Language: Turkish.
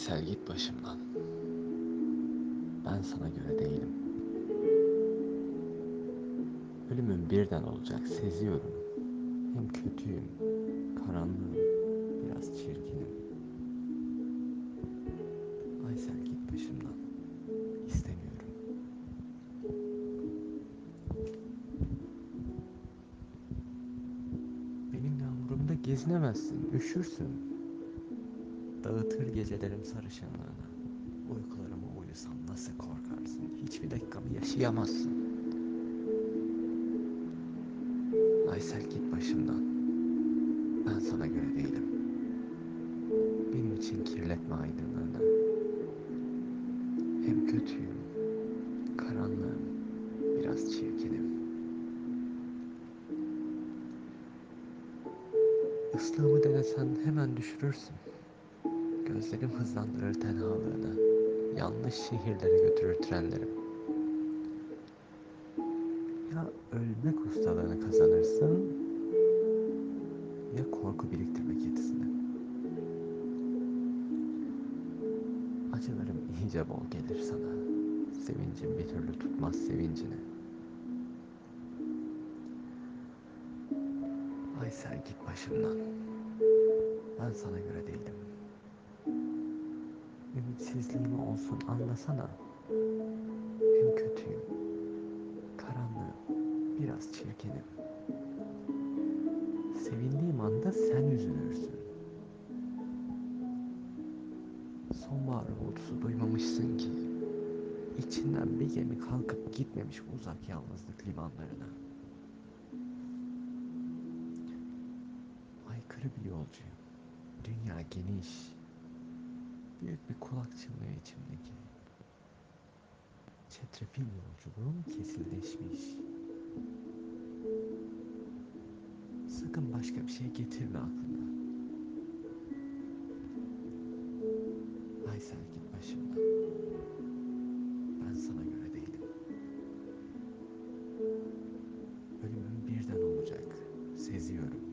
Aysel git başımdan. Ben sana göre değilim. Ölümün birden olacak seziyorum. Hem kötüyüm, karanlığım, biraz çirkinim. Aysel git başımdan. İstemiyorum. Benim yağmurumda gezinemezsin, üşürsün. Dağıtır gecelerim sarışınlığını. Uykularıma uyusam nasıl korkarsın? Hiçbir dakikamı yaşayamazsın. Aysel git başımdan. Ben sana göre değilim. Benim için kirletme aydınlığını. Hem kötüyüm, karanlığım, biraz çirkinim. Islığımı denesen hemen düşürürsün. Gözlerim hızlandırır tenhalığını. Yanlış şehirlere götürür trenlerim. Ya ölmek ustalığını kazanırsın ya korku biriktirmek yetisini. Acılarım iyice bol gelir sana. Sevincim bir türlü tutmaz sevincini. Aysel git başımdan. Ben sana göre değilim. Ümitsizliğimi olsun anlasana. Hem kötüyüm, karanlığım, biraz çirkinim. Sevindiğim anda sen üzülürsün. Sonbahar uğultusu duymamışsın ki. İçinden bir gemi kalkıp gitmemiş uzak yalnızlık limanlarına. Aykırı bir yolcuyum. Dünya geniş. Büyük bir kulak çınlıyor içimdeki. Çetrefil yolculuğum kesinleşmiş. Sakın başka bir şey getirme aklına. Aysel git başımdan. Ben sana göre değilim. Ölümüm birden olacak. Seziyorum.